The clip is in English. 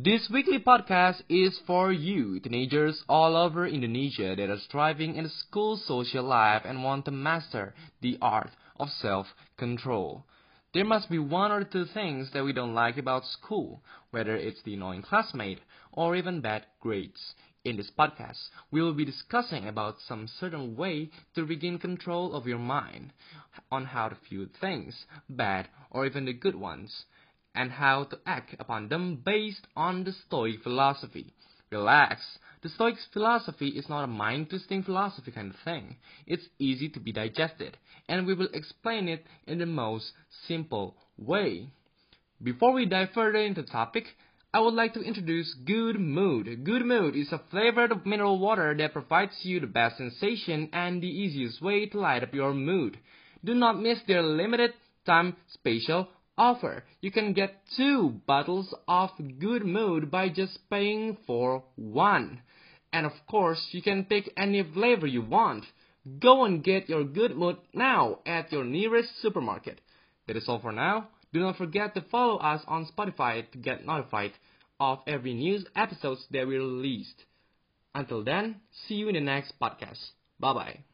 This weekly podcast is for you, teenagers all over Indonesia that are striving in the school social life and want to master the art of self-control. There must be one or two things that we don't like about school, whether it's the annoying classmate or even bad grades. In this podcast, we will be discussing about some certain way to regain control of your mind, on how to view things, bad or even the good ones, and how to act upon them based on the Stoic philosophy. Relax. The Stoic philosophy is not a mind twisting philosophy kind of thing. It's easy to be digested, and we will explain it in the most simple way. Before we dive further into the topic, I would like to introduce Good Mood. Good Mood is a flavored mineral water that provides you the best sensation and the easiest way to light up your mood. Do not miss their limited time special offer. You can get two bottles of Good Mood by just paying for one. And of course, you can pick any flavor you want. Go and get your Good Mood now at your nearest supermarket. That is all for now. Do not forget to follow us on Spotify to get notified of every news episodes that we released. Until then, see you in the next podcast. Bye bye.